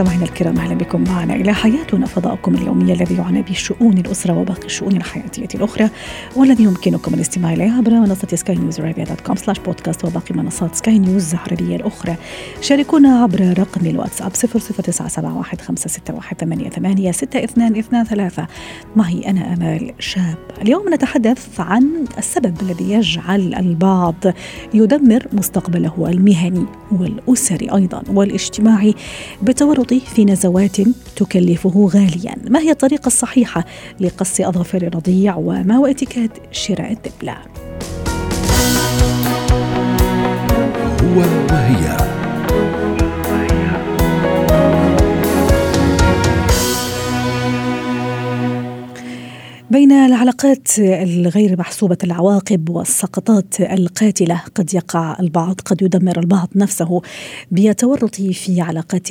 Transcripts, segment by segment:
مستمعينا الكرام أهلا بكم معنا إلى حياتنا فضاؤكم اليومي الذي يعنى بشؤون الأسرة وباقي الشؤون الحياتية الأخرى والذي يمكنكم الاستماع اليه عبر منصة سكاي نيوز dot com slash بودكاست وباقي منصات سكاي نيوز العربية الأخرى. شاركونا عبر رقم الواتساب 00971 معي أنا آمال شاب. اليوم نتحدث عن السبب الذي يجعل البعض يدمر مستقبله المهني والأسري أيضا والاجتماعي بتورط في نزوات تكلفه غاليا. ما هي الطريقة الصحيحة لقص أظافر الرضيع وما هو اتكاد شراء الدبلة؟ هو وهي. بين العلاقات الغير محسوبة العواقب والسقطات القاتلة قد يقع البعض قد يدمر البعض نفسه بيتورط في علاقات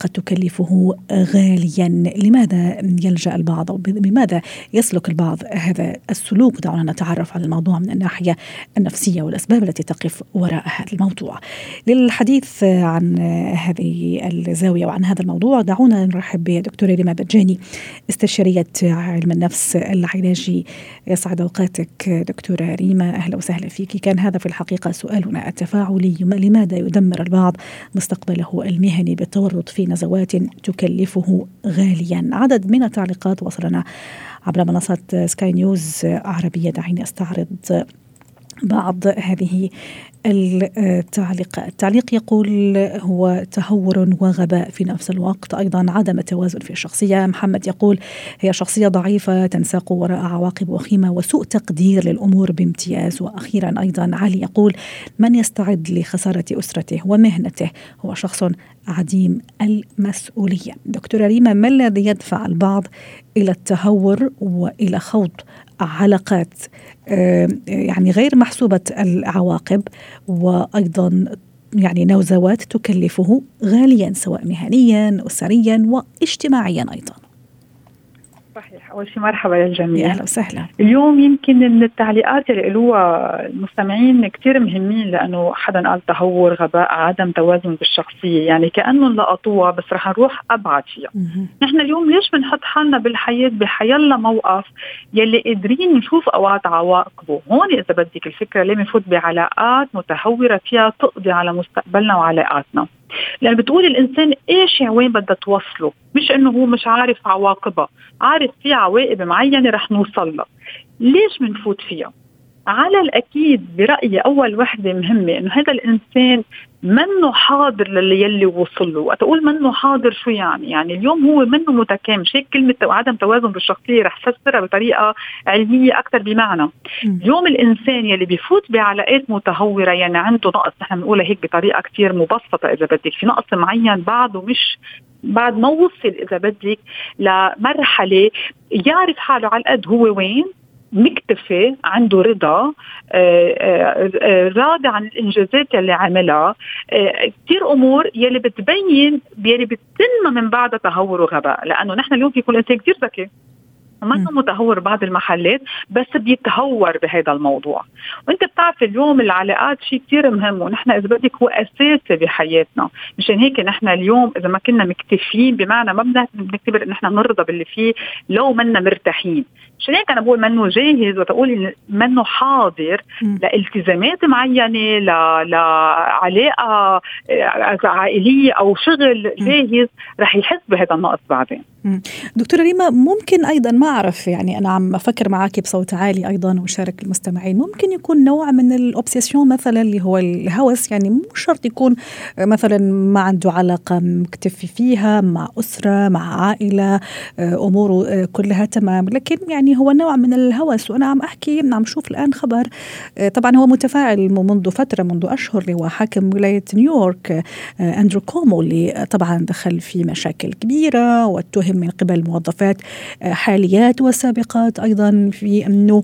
قد تكلفه غاليا. لماذا يلجأ البعض أو بماذا يسلك البعض هذا السلوك؟ دعونا نتعرف على الموضوع من الناحية النفسية والأسباب التي تقف وراء هذا الموضوع. للحديث عن هذه الزاوية وعن هذا الموضوع دعونا نرحب بدكتورة ريما بجاني استشارية علم النفس العلاجي. يسعد أوقاتك دكتورة ريما أهلا وسهلا فيك. كان هذا في الحقيقة سؤالنا التفاعلي لماذا يدمر البعض مستقبله المهني بالتورط في نزوات تكلفه غاليا؟ عدد من التعليقات وصلنا عبر منصة سكاي نيوز عربية دعيني أستعرض بعض هذه التعليقات التعليق يقول هو تهور وغباء في نفس الوقت. أيضا عدم توازن في الشخصية. محمد يقول هي شخصية ضعيفة تنساق وراء عواقب وخيمة وسوء تقدير للأمور بامتياز. وأخيرا أيضا علي يقول من يستعد لخسارة أسرته ومهنته؟ هو شخص عديم المسؤولية. دكتورة ريما ما الذي يدفع البعض إلى التهور وإلى خوض علاقات يعني غير محسوبة العواقب وأيضا يعني نوزوات تكلفه غاليا سواء مهنيا أسريا واجتماعيا صحيح أول شيء مرحبا للجميع أهلا وسهلا. اليوم يمكن من التعليقات اللي قالوها المستمعين كثير مهمين لأنه حدا قال تهور غباء عدم توازن بالشخصية. يعني كأنهم لقطوها بس رح نروح أبعد فيها. نحن اليوم ليش بنحط حالنا بالحياة بحيلا موقف يلي قادرين نشوف أوقات عواقبه هون إذا بدك الفكرة ليه بنفوت بعلاقات متهورة فيها تقضي على مستقبلنا وعلاقاتنا؟ لأن بتقول الإنسان إيش يعني وين بدها توصله؟ مش إنه هو مش عارف عواقبها. عارف في عواقب معينة رح نوصل لها ليش بنفوت فيها؟ على الأكيد برايي أول وحدة مهمة إنه هذا الإنسان منه حاضر للي يلي وصل له. وقت أقول منه حاضر شو يعني؟ يعني اليوم هو منه متكامل. هيك كلمة عدم توازن بالشخصية رح فسرها بطريقة علمية أكثر بمعنى. اليوم الإنسان يلي بيفوت بعلاقات متهورة يعني عنده نقص نحن بنقولها هيك بطريقة كثير مبسطة إذا بدك في نقص معين بعده مش بعد ما وصل إذا بدك لمرحلة يعرف حاله على القد هو وين مكتفي عنده رضا آه، آه، آه، راضي عن الإنجازات اللي عملها. كثير أمور يلي بتبين يلي بتتم من بعدها تهور وغباء. لأنه نحن اليوم في كل إنسان كثير ذكي. منه متهور بعض المحلات بس بيتهور بهذا الموضوع. وانت بتعرف اليوم العلاقات شيء كثير مهم ونحن إذا بدك هو أساسي بحياتنا. مشان هيك نحن اليوم إذا ما كنا مكتفين بمعنى ما بنعتبر إن نحن نرضى باللي فيه لو منا مرتاحين. مشان هيك أنا بقول منه جاهز وتقول منه حاضر لالتزامات معينة لعلاقه عائلية أو شغل جاهز رح يحس بهذا النقص بعدين. دكتورة ريما ممكن أيضا ما أعرف يعني أنا عم أفكر معك بصوت عالي أيضا وشارك المستمعين ممكن يكون نوع من الأوبسيسيون مثلا اللي هو الهوس يعني مو شرط يكون مثلا ما عنده علاقة مكتفي فيها مع أسرة مع عائلة أموره كلها تمام. لكن يعني هو نوع من الهوس وأنا عم أحكي عم شوف الآن خبر طبعا هو متفاعل منذ فترة منذ أشهر اللي هو حاكم ولاية نيويورك أندرو كومو اللي طبعا دخل في مشاكل كبيرة واتهم من قبل موظفات حاليات وسابقات أيضا في أنه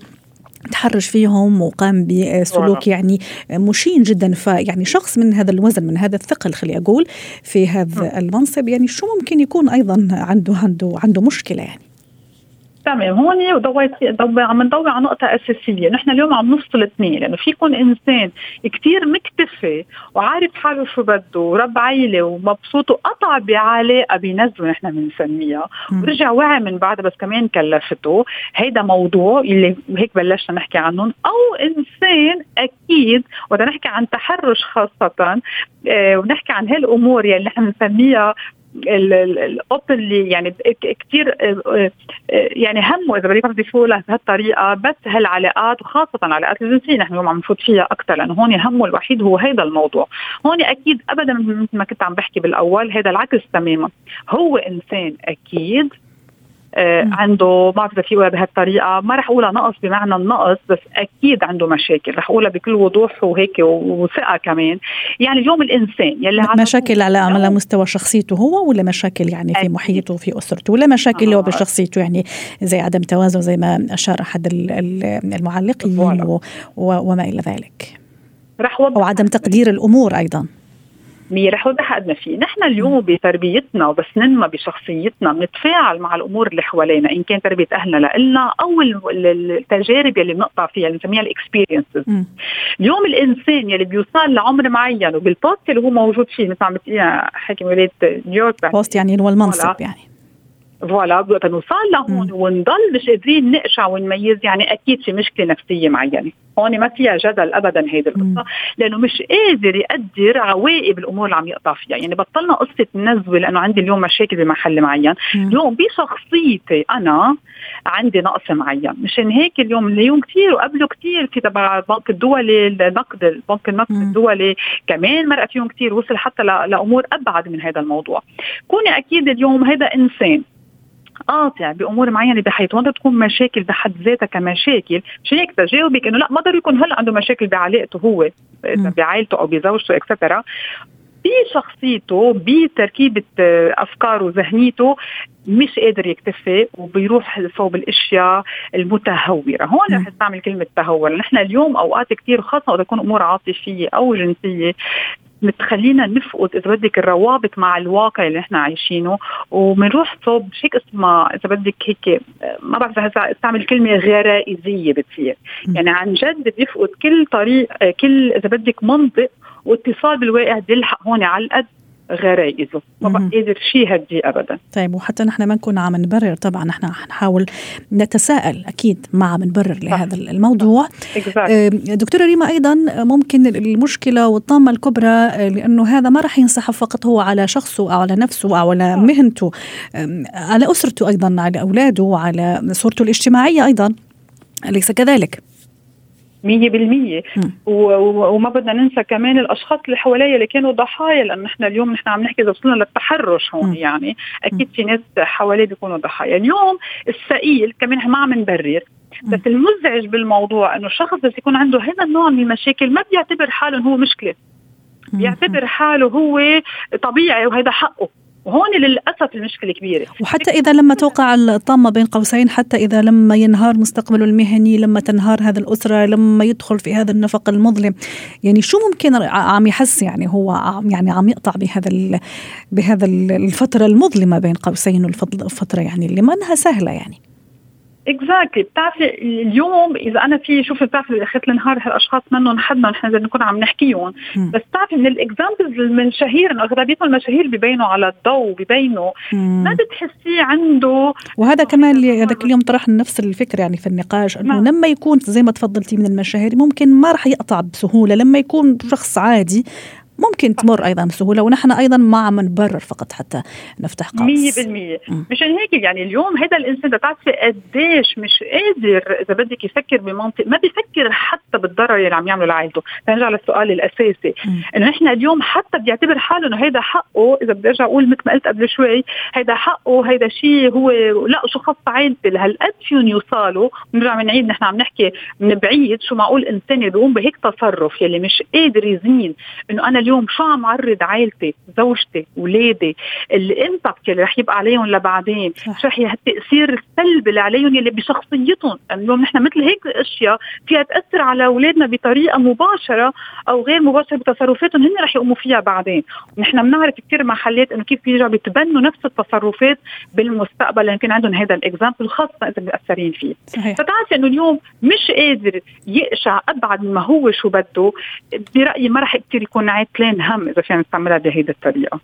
تحرش فيهم وقام بسلوك يعني مشين جدا. فيعني شخص من هذا الوزن من هذا الثقل خلي أقول في هذا المنصب يعني شو ممكن يكون أيضا عنده عنده عنده مشكلة يعني؟ تمام. هون ضويتي عم نضوي على نقطة أساسية، نحن اليوم عم نفصل اثنين. لأنه في يكون إنسان كثير مكتفي وعارف حاله شو بده ورب عيلة ومبسوط وقطع بعلاقة بينزله نحن بنسميها. ورجع وعي من بعدها بس كمان كلفته، هيدا موضوع اللي هيك بلشنا نحكي عنهم، أو إنسان أكيد وبدنا نحكي عن تحرش خاصة آه ونحكي عن هالأمور يلي نحن بنسميها الاوبنلي يعني كثير آه، آه، يعني همه إذا بدك تضيفوا بهالطريقة بس هالعلاقات وخاصه العلاقات الجنسية نحن اليوم عم نفوت فيها أكثر لأنه هون همه الوحيد هو هذا الموضوع، هون أكيد ابدا مثل ما كنت عم بحكي بالأول هذا العكس تماما، هو إنسان أكيد آه عنده ما بعرف اذا بهالطريقه ما رح أقولها نقص بمعنى النقص بس أكيد عنده مشاكل. رح أقولها بكل وضوح وهيك وثقة كمان. يعني اليوم الإنسان يلي مشاكل على على مستوى شخصيته هو ولا مشاكل يعني في محيطه وفي أسرته؟ ولا مشاكل آه. هو بشخصيته؟ يعني زي عدم توازن زي ما أشار أحد المعلقين وما إلى ذلك. رح أو عدم تقدير الأمور أيضا. رح اوضح قد ما في، نحن اليوم بتربيتنا وبس ننمى بشخصيتنا بنتفاعل مع الأمور اللي حوالينا إن كان تربية أهلنا لنا أو التجارب اللي بنقطع فيها اللي بنسميها الاكسبيرينسز. اليوم الإنسان يلي بيوصل لعمر معين وبال post اللي هو موجود فيه مثل عم حاكم ولايه نيويورك post يعني هو المنصب يعني. ف voilà وقت نوصل لهون ونضل مش قادرين نقشع ونميز. يعني أكيد في مشكلة نفسية معينة. هون ما فيها جدل ابدا هيدي القصة. لأنه مش قادر يقدر عواقب الأمور اللي عم يقطع فيها. يعني بطلنا قصة النزوه لأنه عندي اليوم مشاكل بمحل معين. اليوم بشخصيتي أنا عندي نقص معين. مشان هيك اليوم اليوم كثير وقبله كثير في تبع البنك الدولي النقد البنك النقد الدولي. كمان مرق فيهم كثير وصل حتى لأمور أبعد من هذا الموضوع. كوني أكيد اليوم هذا إنسان. قاطع بأمور معينة بحياته وانت تكون مشاكل بحد ذاتها كمشاكل. مشان هيك تجاوبك إنه لا ما ضروري يكون هلأ عنده مشاكل بعلاقته هو بعائلته أو بزوجته اكسترا بشخصيته بتركيبة أفكاره وذهنيته مش قادر يكتفي وبيروح صوب الأشياء المتهورة، هون رح استعمل كلمة تهور، نحن اليوم أوقات كثير خاصة اذا تكون أمور عاطفية أو جنسية بتخلينا نفقد إذا بدك الروابط مع الواقع اللي إحنا عايشينه. وبنروح صوب هيك اسمها إذا بدك هيك ما بعرف إذا استعمل كلمة غرائزية بتصير. يعني عن جد بيفقد كل طريق كل إذا بدك منطق واتصال بالواقع بيلحق هون على القد. غرائزه ما قادر شيء هدي ابدا. طيب وحتى نحن ما نكون عم نبرر طبعا نحن نحاول نتساءل أكيد ما عم نبرر لهذا الموضوع. دكتورة ريما أيضا ممكن المشكلة والطامة الكبرى لأنه هذا ما راح ينسحب فقط هو على شخصه أو على نفسه أو على مهنته على أسرته أيضا على أولاده وعلى صورته الاجتماعية أيضا أليس كذلك؟ مية بالمية. وما بدنا ننسى كمان الأشخاص اللي حواليا اللي كانوا ضحايا لأنه نحن اليوم نحن عم نحكي إذا وصلنا للتحرش هون يعني. أكيد في ناس حواليه بيكونوا ضحايا. اليوم السئيل كمان ما عم نبرر. بس المزعج بالموضوع إنه الشخص بس يكون عنده هذا النوع من المشاكل ما بيعتبر حاله هو مشكلة. بيعتبر حاله هو طبيعي وهذا حقه. وهون للأسف المشكلة كبيرة. وحتى إذا لما توقع الطامة بين قوسين حتى إذا لما ينهار مستقبله المهني لما تنهار هذا الأسرة لما يدخل في هذا النفق المظلم. يعني شو ممكن عم يحس؟ يعني هو يعني عم يقطع بهذا بهذا الفترة المظلمة بين قوسين والفترة يعني اللي ما إنها سهلة يعني. exactly بتعرفي اليوم إذا أنا في شوف بتعرفي اخر النهار هالأشخاص منهم حدنا نحن إذا نكون عم نحكيهم. بس بتعرفي من ال examples المشاهير انه أغلبيتهم المشاهير ببينوا على الضوء ببينوا ما بتحسيه عنده وهذا كمان اللي هذاك اليوم طرحنا نفس الفكرة يعني في النقاش إنه نعم. لما يكون زي ما تفضلتي من المشاهير ممكن ما راح يقطع بسهولة. لما يكون شخص عادي ممكن تمر أيضا بسهولة ونحن أيضا ما عم نبرر فقط حتى نفتح قوس. 100% مشان هيك يعني اليوم هذا الإنسان بتعرفي قديش مش قادر إذا بدك يفكر بمنطق ما بيفكر حتى بالضرر اللي عم يعمله لعائلته. نرجع للسؤال الأساسي. إنه نحن اليوم حتى بيعتبر حاله إنه هذا حقه إذا بدي أرجع أقول مثل ما قلت قبل شوي هذا حقه هذا شيء هو لا شو خص عائلتي لهالقد فيهم يوصلوا. بنرجع بنعيد نحن عم نحكي من بعيد شو معقول إنسان يقوم بهيك تصرف يلي مش قادر يزين إنه أنا اليوم اليوم شو عم عرض عائلتي زوجتي اولادي الإمباكت اللي رح يبقى عليهم لبعدين شو رح التاثير السلبي اللي عليهم اللي بشخصيتهم. اليوم نحن مثل هيك أشياء فيها تأثر على أولادنا بطريقة مباشرة أو غير مباشرة بتصرفاتهم هن رح يقوموا فيها بعدين. نحن بنعرف كثير محلات إنه كيف بيرجعوا بيتبنوا نفس التصرفات بالمستقبل يمكن عندهم هذا الإكزامبل خاصة إذا مأثرين فيه. صحيح. فتعرفي إنه اليوم مش قادر يقشع أبعد مما هو شو بده برأيي ما رح كثير يكون عاتلين هم إذا فينا نستعملها بهيدي الطريقة.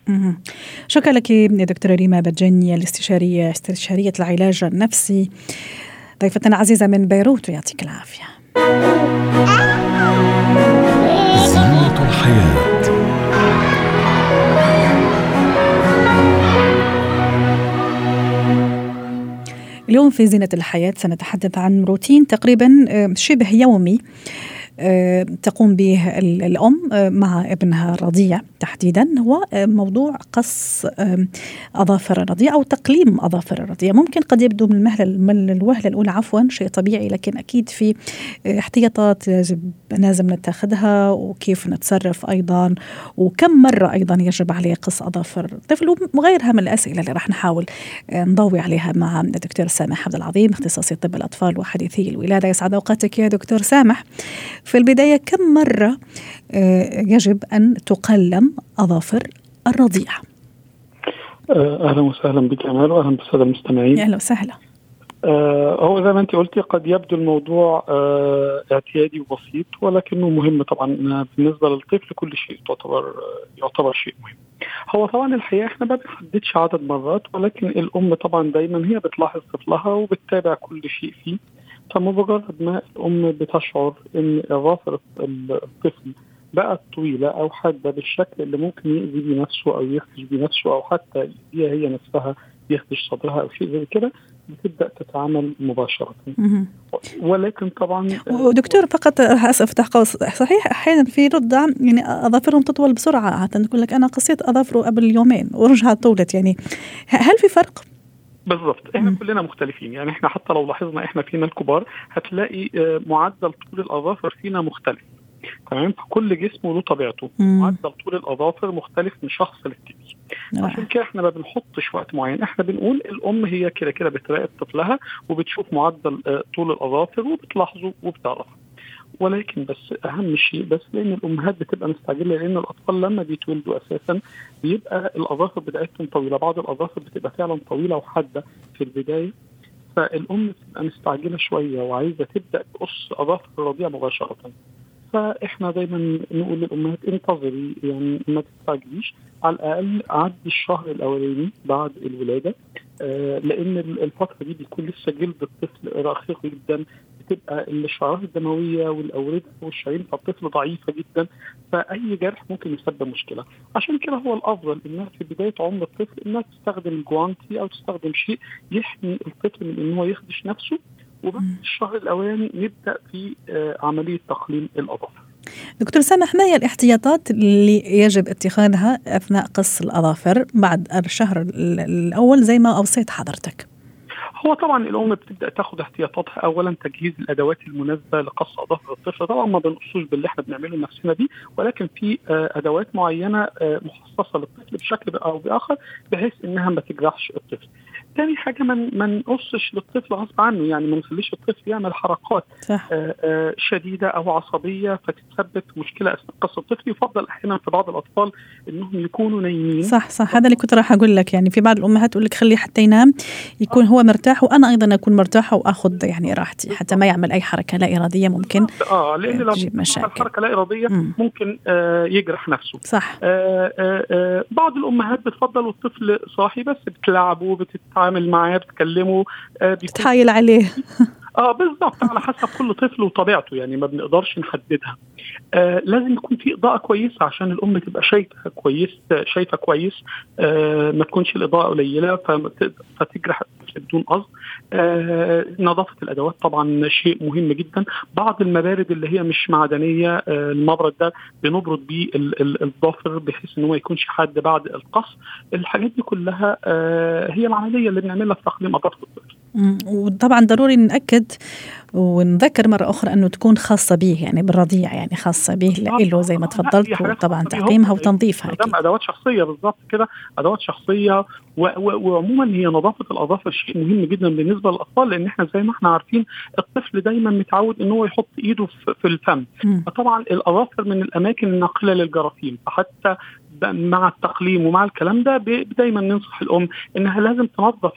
شكرا لك دكتورة ريما بجني الاستشاريه استشارية العلاج النفسي ضيفتنا عزيزه من بيروت ويعطيك العافية. الحياة اليوم في زينة الحياة سنتحدث عن روتين تقريبا آه، شبه يومي تقوم به الأم آه، مع ابنها الرضيع تحديدا. هو آه، موضوع قص أظافر الرضيع أو تقليم أظافر الرضيع ممكن قد يبدو من المهلة من الوهلة الأولى عفوا شيء طبيعي لكن أكيد في احتياطات يجب لازم نتخذها وكيف نتصرف أيضا وكم مرة أيضا يجب عليه قص أظافر الطفل وغيرها من الأسئلة اللي راح نحاول نضوي عليها مع الدكتور سامح عبد العظيم اختصاصي طب الأطفال وحديثي الولادة. يسعد أوقاتك يا دكتور سامح. في البداية كم مرة آه، يجب أن تقلم أظافر الرضيع؟ آه، أهلا وسهلا بك أمال وأهلا بالسادة المستمعين. أهلا وسهلا. آه هو زي ما أنت قلتي قد يبدو الموضوع آه اعتيادي وبسيط ولكنه مهم طبعا بالنسبة للطفل كل شيء تعتبر يعتبر شيء مهم. هو طبعا الحقيقة إحنا ما بنحددش عدد مرات ولكن الأم طبعا دايما هي بتلاحظ طفلها وبتتابع كل شيء فيه. فمجرد ما الام بتشعر إن اظافر الطفل بقت طويلة أو حادة بالشكل اللي ممكن يأذي بيه نفسه أو يخدش بيه نفسه أو حتى يأذيها هي نفسها يخدش صدرها أو شيء زي كده بتبدأ تتعامل مباشرة. ولكن طبعا ودكتور فقط اسف تحقق صحيح أحيانا في رضع يعني أظافرهم تطول بسرعة. حتى نقول لك أنا قصيت أظافره قبل يومين ورجعت طولت. يعني هل في فرق؟ بالضبط. إحنا كلنا مختلفين. يعني إحنا حتى لو لاحظنا إحنا فينا الكبار هتلاقي آه، معدل طول الأظافر فينا مختلف. تمام؟ فكل جسم له طبيعته. معدل طول الأظافر مختلف من شخص للتاني. نعم. عشان كده إحنا ما بنحطش وقت معين. إحنا بنقول الأم هي كده كده بتراقب طفلها وبتشوف معدل آه، طول الأظافر وبتلاحظه وبتعرفه. ولكن بس أهم شيء بس لأن الأمهات بتبقى مستعجلة لأن الأطفال لما بيتولدوا أساسا بيبقى الأظافر بتاعتهم طويلة بعض الأظافر بتبقى فعلا طويلة وحادة في البداية فالأم بتبقى مستعجلة شوية وعايزة تبدأ تقص أظافر الرضيع مباشرة. فإحنا دايما نقول للأمهات انتظري يعني ما تستعجليش على الأقل عدي الشهر الأولاني بعد الولادة آه لأن الفترة دي بيكون لسه جلد الطفل رقيق جدا بتبقى الشعرات الدموية والاورده والشرايين بتاع الطفل ضعيفة جدا. فأي جرح ممكن يسبب مشكلة. عشان كده هو الأفضل إنها في بداية عمر الطفل إنها تستخدم الجوانتي أو تستخدم شيء يحمي الطفل من إن هو يخدش نفسه. وبعد الشهر الأولاني نبدأ في آه، عملية تقليم الاظافر دكتور سامح ما هي الاحتياطات اللي يجب اتخاذها أثناء قص الأظافر بعد الشهر الأول زي ما أوصيت حضرتك؟ هو طبعا الام بتبدأ تاخد احتياطاتها. اولا تجهيز الأدوات المناسبة لقص اظافر الطفل. طبعا ما بنقصوش باللي إحنا بنعمله لنفسنا دي ولكن في آه، أدوات معينة آه، مخصصة للطفل بشكل أو بآخر بحيث إنها ما تجرحش الطفل. تاني حاجة ما نقصش للطفل غصب عنه يعني ما نخليش الطفل يعمل حركات صح. آآ آآ شديدة أو عصبية فتتسبب مشكلة أثناء قص الطفل. يفضل أحيانا في بعض الأطفال إنهم يكونوا نايمين. صح صح. هذا اللي كنت راح أقول لك. يعني في بعض الأمهات تقول لك خليه حتى ينام يكون هو مرتاح وأنا أيضا أكون مرتاحة وأخذ يعني راحتي حتى ما يعمل أي حركة لا إرادية ممكن آه لأن لو تجيب مشاكل. حركة لا إرادية مم. ممكن آه يجرح نفسه. صح. آه آه آه بعض الأمهات بتفضل الطفل صاحي بس بتلعبه بتتعامل معاه بتكلمه آه بتحايل عليه. آه بالظبط على حسب كل طفل وطبيعته يعني ما بنقدرش نحددها. آه لازم يكون في إضاءة كويسة عشان الأم تبقى شايفة كويس شايفة كويس. آه ما تكونش الإضاءة قليلة فتجرح بدون قصد. آه نظافة الأدوات طبعا شيء مهم جدا. بعض المبارد اللي هي مش معدنية آه المبرد ده بنبرد بيه الضافر بحيث إن ما يكونش حاد بعد القص. الحاجات دي كلها آه هي العملية اللي بنعملها في تقليم اظافر الطفل وطبعا ضروري نأكد ونذكر مرة أخرى أنه تكون خاصة به يعني بالرضيع يعني خاصة به له زي ما تفضلت وطبعا تعقيمها وتنظيفها أكيد. أدوات شخصية بالضبط كده أدوات شخصية وعموما هي نظافة الأظافر شيء مهم جدا بالنسبة للأطفال لأن إحنا زي ما إحنا عارفين الطفل دايما متعود أن هو يحط إيده في الفم. فطبعا الأظافر من الأماكن الناقلة للجراثيم فحتى مع التقليم ومع الكلام ده دايما ننصح الأم إنها لازم تنظف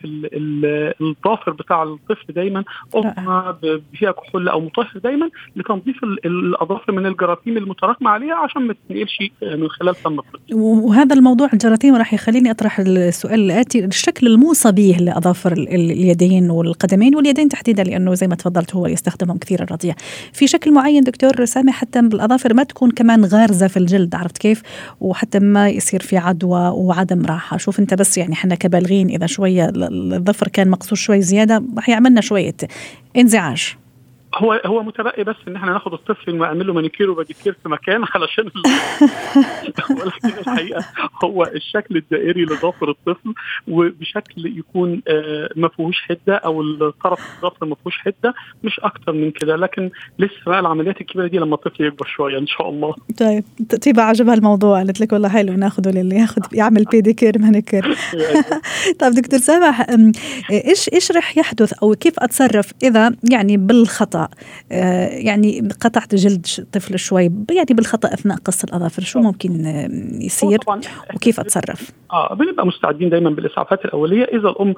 الضافر بتاع الطفل دايما قطنه فيها كحول أو مطهر دايما لتنظيف الأظافر من الجراثيم المتراكمة عليها عشان ما تنقلش من خلال فم الطفل. وهذا الموضوع الجراثيم راح يخليني أطرح السؤال الآتي الشكل الموصى به لأظافر اليدين والقدمين واليدين تحديدا لأنه زي ما تفضلت هو يستخدمهم كثير الرضيع. في شكل معين دكتور سامح حتى بالأظافر ما تكون كمان غارزة في الجلد عرفت كيف؟ وحتى ما يصير في عدوى وعدم راحة، شوف أنت بس يعني إحنا كبالغين إذا شوية الظفر كان مقصور شوي زيادة راح يعملنا شوية انزعاج. هو هو متبقي بس إن إحنا ناخد الطفل ونعمل له مانيكير وباديكير في مكان علشان ولكن الحقيقة هو الشكل الدائري لظافر الطفل وبشكل يكون آه، ما فيهوش حدة أو الطرف الظفر ما فيهوش حدة مش أكتر من كده. لكن لسه بقى العمليات الكبيرة دي لما الطفل يكبر شوية إن شاء الله. طيب طيبة عجبها الموضوع قالت لك والله حلو ناخده للي ياخذ يعمل بيديكير مانيكير طيب دكتور سامح إيش إيش رح يحدث أو كيف أتصرف إذا يعني بالخطأ؟ آه، يعني قطعت جلد طفل شوي يعني بالخطأ أثناء قص الأظافر. شو ممكن آه، يصير؟ وكيف أتصرف؟ آه بنبقى مستعدين دايما بالإسعافات الأولية. إذا الأم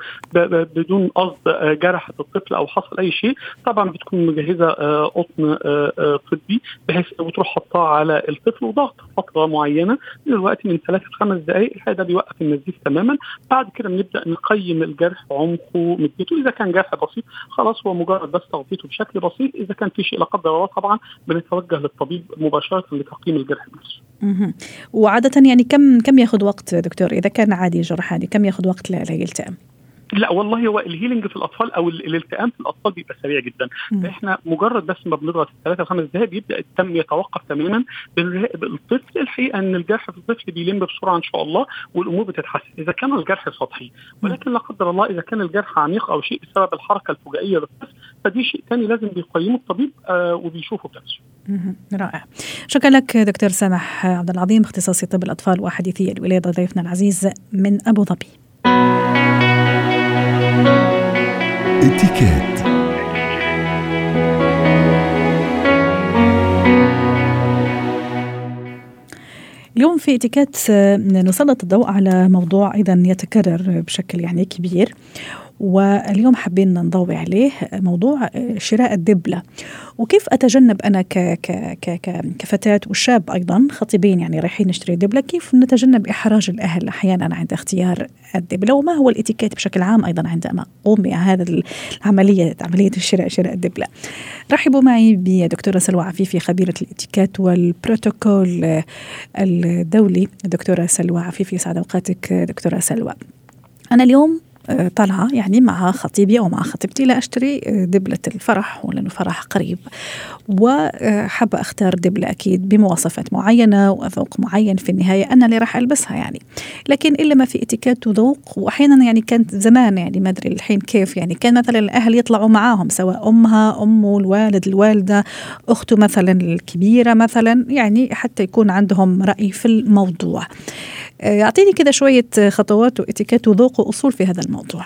بدون قصد آه، جرحت الطفل أو حصل أي شيء طبعا بتكون مجهزة قطن طبي بحيث وتروح حطاه على الطفل وضغط فترة معينة. من الوقت من ثلاث لخمس دقائق هذا بيوقف النزيف تماما. بعد كده بنبدأ نقيم الجرح عمقه مدته اذا كان جرح بسيط خلاص هو مجرد بس تغطيته بشكل بسيط. بسيط إذا كان في شيء لا قدر الله طبعا بنتوجه للطبيب مباشرة لتقييم الجرح نفسه. وعادة يعني كم كم ياخذ وقت دكتور إذا كان عادي جرح عادي كم ياخذ وقت ليلتئم؟ لا والله هو الهيلينج في الأطفال أو الالتئام في الأطفال بيبقى سريع جدا فإحنا مجرد بس ما بنضغط الثلاثة خمس دقائق بيبدأ الدم يتوقف تماما الطفل الحقيقة إن الجرح في الطفل بيلم بسرعة إن شاء الله والأمور بتتحسن إذا كان الجرح سطحي ولكن لا قدر الله إذا كان الجرح عميق أو شيء بسبب الحركة الفجائية للطفل فدي شيء ثاني لازم بيقيمه الطبيب آه وبيشوفه بنفسه. رائع. شكرا لك دكتور سامح عبد العظيم اختصاصي طب الأطفال وحديثي الولادة ضيفنا العزيز من أبو ظبي. اتكات اليوم في إتيكيت نسلط الضوء على موضوع أيضا يتكرر بشكل يعني كبير واليوم حابين نضوي عليه موضوع شراء الدبلة. وكيف أتجنب أنا ك ك ك كفتاة وشاب أيضا خطيبين يعني رايحين نشتري دبلة كيف نتجنب إحراج الأهل أحيانا عند اختيار الدبلة؟ وما هو الإتيكيت بشكل عام أيضا عندما أقوم بهذا العملية عملية الشراء شراء الدبلة؟ رحبوا معي بدكتورة سلوى عفيفي خبيرة الإتيكيت والبروتوكول الدولي. دكتورة سلوى عفيفي سعد أوقاتك دكتورة سلوى. أنا اليوم آه، طالعة يعني مع خطيبي أو مع خطيبتي لأشتري آه، دبلة الفرح ولأنه فرح قريب. وحابة أختار دبلة أكيد بمواصفات معينة وذوق معين في النهاية أنا اللي راح ألبسها يعني. لكن إلا ما في اتيكيت وذوق وأحيانا يعني كانت زمان يعني ما أدري الحين كيف يعني كان مثلا الأهل يطلعوا معاهم سواء أمها أمه الوالد الوالدة أخته مثلا الكبيرة مثلا يعني حتى يكون عندهم رأي في الموضوع. يعطيني كذا شوية خطوات وإتيكيت وذوق وأصول في هذا الموضوع.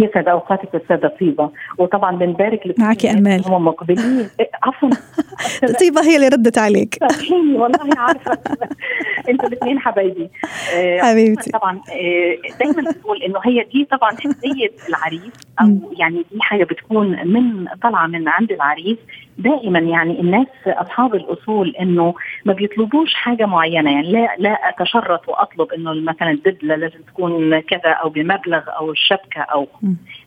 يسعد أوقاتك استاذه طيبة. وطبعا بنبارك لك معك امال هم مقبلين. إيه، عفوا. طيبة هي اللي ردت عليك. والله عارفة. أنتوا الاثنين حبايبي. آه، حبيبتي. طبعا. آه، دايما بتقول إنه هي دي طبعا هديه العريس أو يعني دي حاجة بتكون من طالعة من عند العريس دائما يعني الناس أصحاب الأصول إنه ما بيطلبوش حاجة معينة. يعني لا لا أتشرط وأطلب إنه مثلا الدبلة لازم تكون كذا أو بمبلغ أو الشبكة أو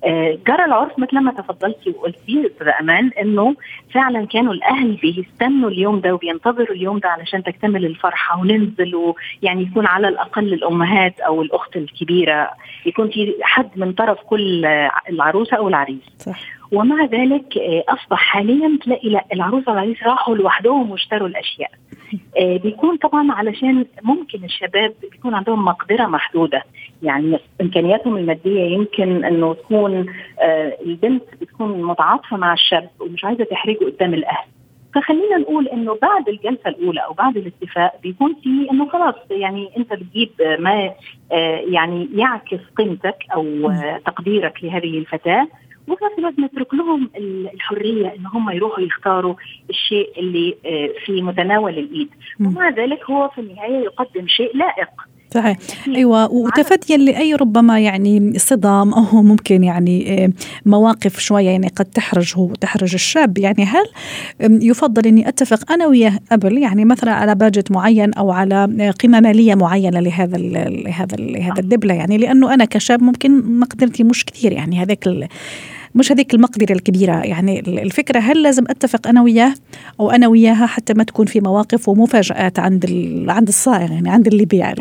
آه جرى العرف مثل ما تفضلتي وقلتي أستاذ أمان إنه فعلا كانوا الأهل بيستنوا اليوم ده وبينتظروا اليوم ده علشان تكتمل الفرحة وننزل ويعني يكون على الأقل الأمهات أو الأخت الكبيرة يكون في حد من طرف كل العروسة أو العريس. صح. ومع ذلك آه، أصبح حاليا تلاقي لا العروسه والعريس راحوا لوحدهم واشتروا الأشياء. آه بيكون طبعا علشان ممكن الشباب بيكون عندهم مقدرة محدودة. يعني إمكانياتهم المادية يمكن إنه تكون آه البنت بتكون متعاطفة مع الشاب ومش عايزة تحرجه قدام الأهل. فخلينا نقول إنه بعد الجلسة الأولى أو بعد الاتفاق بيكون في إنه خلاص يعني أنت بتجيب ما يعني يعكس قيمتك أو تقديرك لهذه الفتاة. وفي نفس الوقت نترك لهم الحرية إن هم يروحوا يختاروا الشيء اللي في متناول الإيد. ومع ذلك هو في النهاية يقدم شيء لائق. صحيح. أيوه وتفاديا لأي ربما يعني صدام أو ممكن يعني مواقف شوية يعني قد تحرجه تحرج الشاب. يعني هل يفضل أني أتفق أنا وياه قبل؟ يعني مثلا على باجت معين أو على قيمة مالية معينة لهذا لهذا لهذا الدبلة يعني؟ لأنه أنا كشاب ممكن مقدرتي مش كثير يعني هذاك مش هذيك المقدرة الكبيرة. يعني الفكرة هل لازم أتفق أنا وياه أو أنا وياها حتى ما تكون في مواقف ومفاجآت عند عند الصائغ يعني عند اللي بيع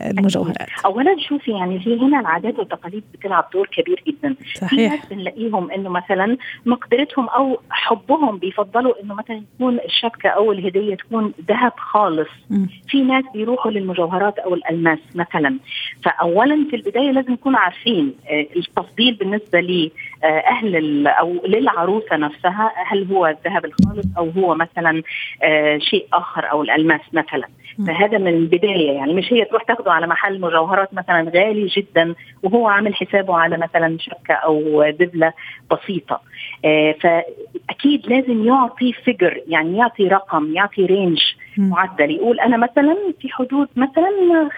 المجوهرات؟ أولا شوفي يعني في هنا العادات والتقاليد بتلعب دور كبير جدا. صحيح. في ناس بنلاقيهم إنه مثلا مقدرتهم أو حبهم بيفضلوا إنه مثلا يكون الشبكة أو الهدية تكون ذهب خالص. م. في ناس بيروحوا للمجوهرات أو الألماس مثلا. فأولا في البداية لازم نكون عارفين التفضيل بالنسبة لي أهل أو للعروسة نفسها هل هو الذهب الخالص أو هو مثلا شيء آخر أو الألماس مثلا. فهذا من البداية يعني مش هي تروح تاخده على محل مجوهرات مثلا غالي جدا وهو عامل حسابه على مثلا شبكة أو دبلة بسيطة. فأكيد لازم يعطي figure يعني يعطي رقم يعطي range معدل. يقول أنا مثلا في حدود مثلا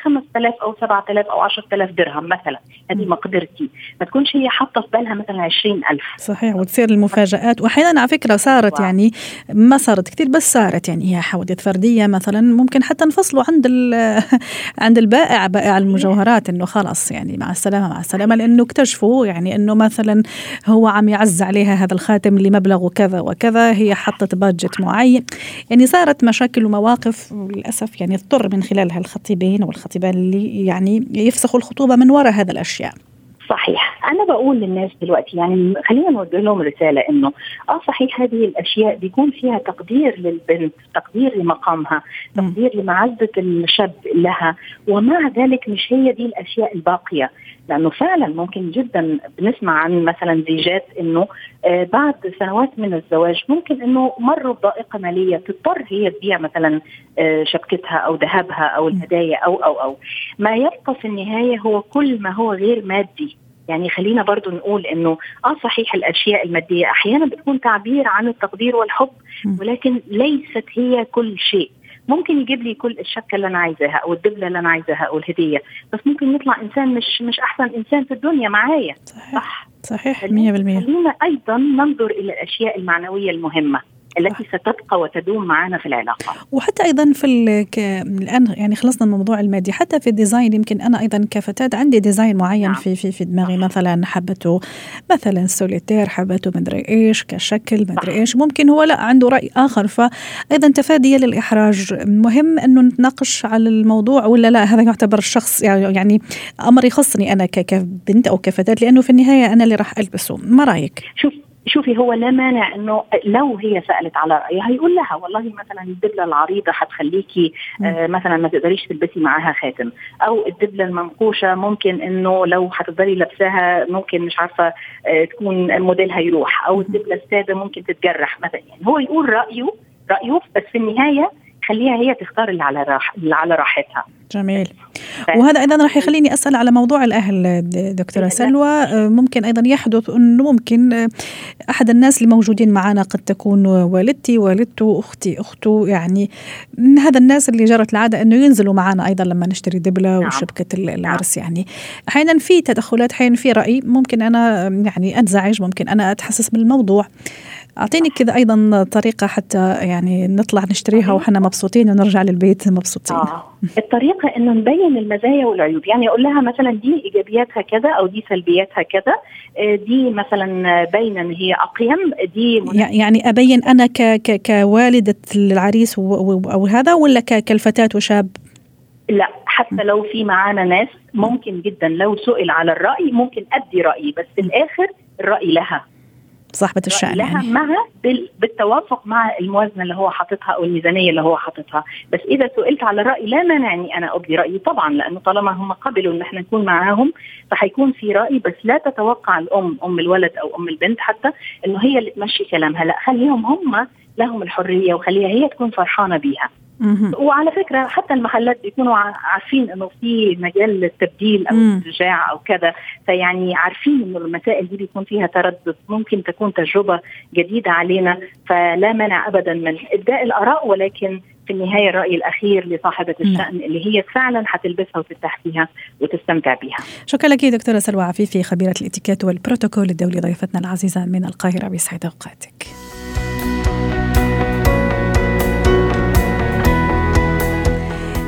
5000 أو 7000 أو 10000 درهم مثلا. هذه مقدرتي. ما تكونش هي حاطة في بالها مثلا 20000 صحيح وتصير المفاجآت. واحيانا على فكرة صارت يعني ما صارت كثير بس صارت يعني هي حوادث فردية مثلا ممكن حتى نفصلوا عند عند البائع بائع المجوهرات إنه خلاص يعني مع السلامة مع السلامة. لأنه اكتشفوا يعني إنه مثلا هو عم يعز عليها هذا الخاتم اللي مبلغه كذا وكذا هي حطت بادجت معين. يعني صارت مشاكل ومواقف مواقف للأسف يعني اضطر من خلالها الخطيبين والخطيبان اللي يعني يفسخوا الخطوبة من وراء هذا الأشياء. صحيح. أنا بقول للناس دلوقتي يعني خلينا نوجه لهم رسالة إنه آه صحيح هذه الأشياء بيكون فيها تقدير للبنت تقدير لمقامها تقدير لمعزة الشاب لها ومع ذلك مش هي دي الأشياء الباقية. لأنه فعلا ممكن جدا بنسمع عن مثلا زيجات إنه آه بعد سنوات من الزواج ممكن إنه مروا بضائقة مالية تضطر هي تبيع مثلا آه شبكتها أو ذهبها أو الهدايا أو أو أو. ما يبقى في النهاية هو كل ما هو غير مادي. يعني خلينا برضو نقول إنه آه صحيح الأشياء المادية أحيانا بتكون تعبير عن التقدير والحب ولكن ليست هي كل شيء. ممكن يجيب لي كل الشبكه اللي أنا عايزاها أو الدبلة اللي أنا عايزاها أو الهدية بس ممكن يطلع إنسان مش مش أحسن إنسان في الدنيا معايا. صح. صحيح 100% خلينا أيضا ننظر إلى الأشياء المعنوية المهمة. التي ستبقى وتدوم معنا في العلاقة. وحتى أيضا في الآن يعني خلصنا من الموضوع المادي. حتى في ال design يمكن أنا أيضا كفتاه عندي design معين نعم. في في في دماغي. مثلا حبته مثلا سوليتير حبته مدري إيش كشكل مدري إيش. ممكن هو لا عنده رأي آخر. فايضا تفاديا للإحراج. مهم انه نتناقش على الموضوع ولا لا؟ هذا يعتبر الشخص يعني أمر يخصني أنا كبنت أو كفتاه لأنه في النهاية أنا اللي راح ألبسه. ما رأيك؟ شوف شوفي هو لا مانع إنه لو هي سألت على رأيها يقول لها والله مثلا الدبلة العريضة حتخليكي آه مثلا ما تقدريش تلبسي معاها خاتم. أو الدبلة المنقوشة ممكن إنه لو حتفضلي لابساها ممكن مش عارفة آه تكون موديلها يروح. أو الدبلة السادة ممكن تتجرح مثلا. يعني هو يقول رأيه رأيه بس في النهاية خليها هي تختار اللي على راح اللي على راحتها. جميل. وهذا أيضا راح يخليني أسأل على موضوع الأهل دكتورة سلوى. ممكن أيضا يحدث أنه ممكن أحد الناس اللي موجودين معنا قد تكون والدتي والدته أختي أخته يعني هذا الناس اللي جرت العادة أنه ينزلوا معنا أيضا لما نشتري دبلة نعم. وشبكة العرس يعني. أحيانا في تدخلات أحيانا في رأي. ممكن أنا يعني انزعج ممكن أنا أتحسس من الموضوع أعطيني كذا أيضا طريقة حتى يعني نطلع نشتريها وحنا مبسوطين ونرجع للبيت مبسوطين. آه. الطريقة إنه نبين المزايا والعيوب. يعني أقول لها مثلا دي إيجابياتها كذا أو دي سلبياتها كذا. دي مثلا باينة إن هي أقيم. دي يعني أبين أنا ك ك كوالدة العريس أو هذا ولا كالفتاة وشاب؟ لا حتى لو في معانا ناس ممكن جدا لو سئل على الرأي ممكن أدي رأيي بس في الآخر الرأي لها. صاحبة الشأن لها يعني. مع بالتوافق مع الموازنة اللي هو حاططها أو الميزانية اللي هو حاططها. بس إذا سئلت على الرأي لا مانع أني أنا أبدي رأيي طبعا لأنه طالما هم قبلوا أن إحنا نكون معاهم فحيكون في رأي بس لا تتوقع الأم أم الولد أو أم البنت حتى أنه هي اللي تمشي كلامها. لا خليهم هم لهم الحرية وخليها هي تكون فرحانة بيها. وعلى فكرة حتى المحلات بيكونوا عارفين إنه في مجال للتبديل أو الإرجاع أو كذا. فيعني عارفين إنه المسائل دي بيكون فيها تردد. ممكن تكون تجربة جديدة علينا. فلا مانع ابدا من إبداء الآراء ولكن في النهاية الرأي الأخير لصاحبة الشأن اللي هي فعلا حتلبسها وترتاح فيها وتستمتع بها. شكرا لك دكتورة سلوى عفيفي خبيرة الإتيكيت والبروتوكول الدولي ضيفتنا العزيزة من القاهرة بيسعد أوقاتك.